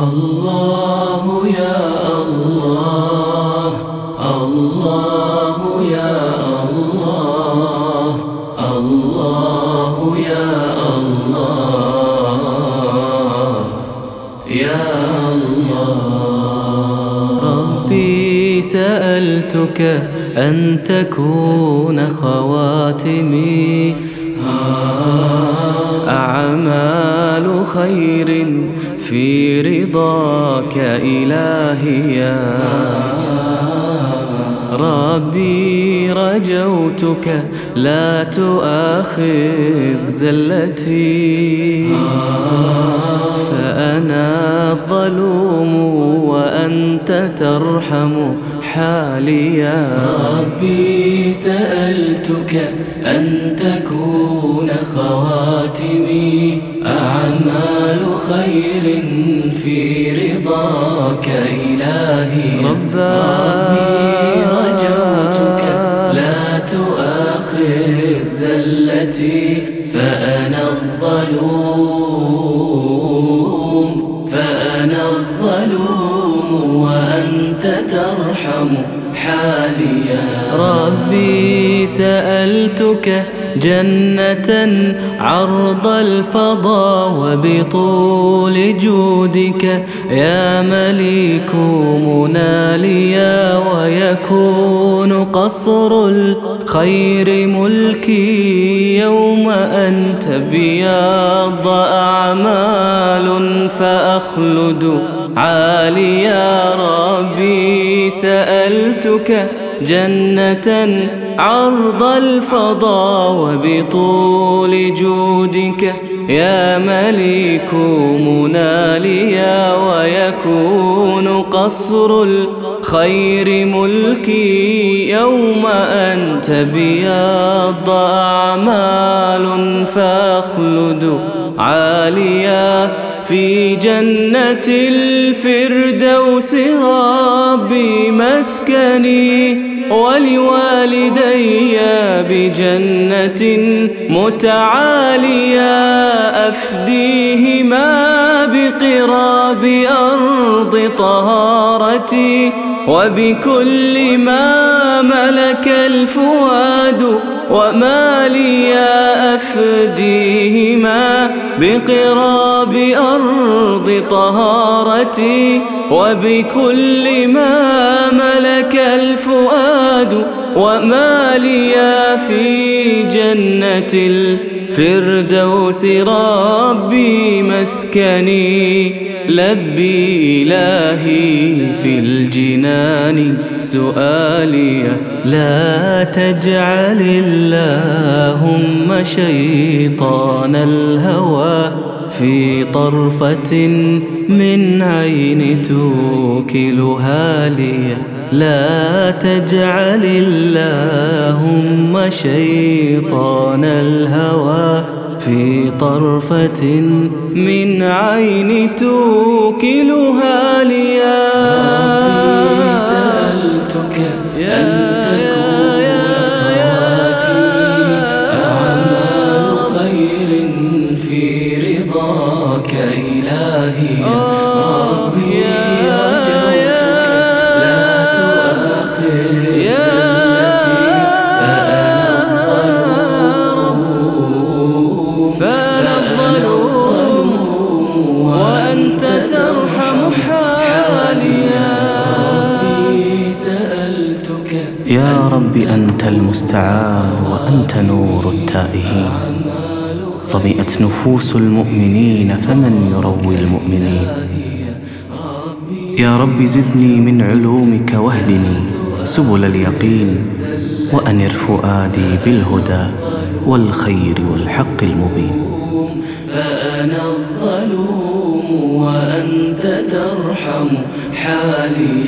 الله يا الله الله يا الله الله يا الله يا الله. ربي سألتك أن تكون خواتمي. أعمال خير في رضاك إلهي يا ربي رجوتك لا تؤاخذ زلتي. فأنا الظلوم وأنت ترحم حالي يا سألتك أن تكون خواتمي أعمال خير في رضاك إلهي. ربي رجوتك لا تؤاخذ زلتي فأنا الظلوم. ترحم حالي يا ربي سألتك جنة عرض الفضا وبطول جودك. يا مليك مناليا ويكون قصر الخير ملكي. يوم أن تبيض أعمال فأخلد عاليا ربي سألتك جنة عرض الفضا وبطول جودك يا مليك مناليا ويكون قصر الخير ملكي يوم أن تبيض أعمال فأخلد عاليا في جنة الفردوس ربي مسكني ولوالدي بجنة متعالية أفديهما بقراب أرض طهارتي وبكل ما ملك الفؤاد وما لي أفديهما بقراب أرض طهارتي وبكل ما ملك الفؤاد وما لي في جنة الفردوس ربي مسكني. لبي إلهي في الجنان سؤالي لا تجعل اللهم شيطان الهوى في طرفة من عين توكلها لي. لا تجعل اللهم شيطان الهوى في طرفة من عين توكلها لي ربي سألتك أن يا رب أنت المستعان وأنت نور التائهين. ظمئت نفوس المؤمنين فمن يروي المؤمنين؟ يا رب زدني من علومك واهدني سبل اليقين وأنر فؤادي بالهدى والخير والحق المبين. فأنا الظلوم وأنت ترحم حالي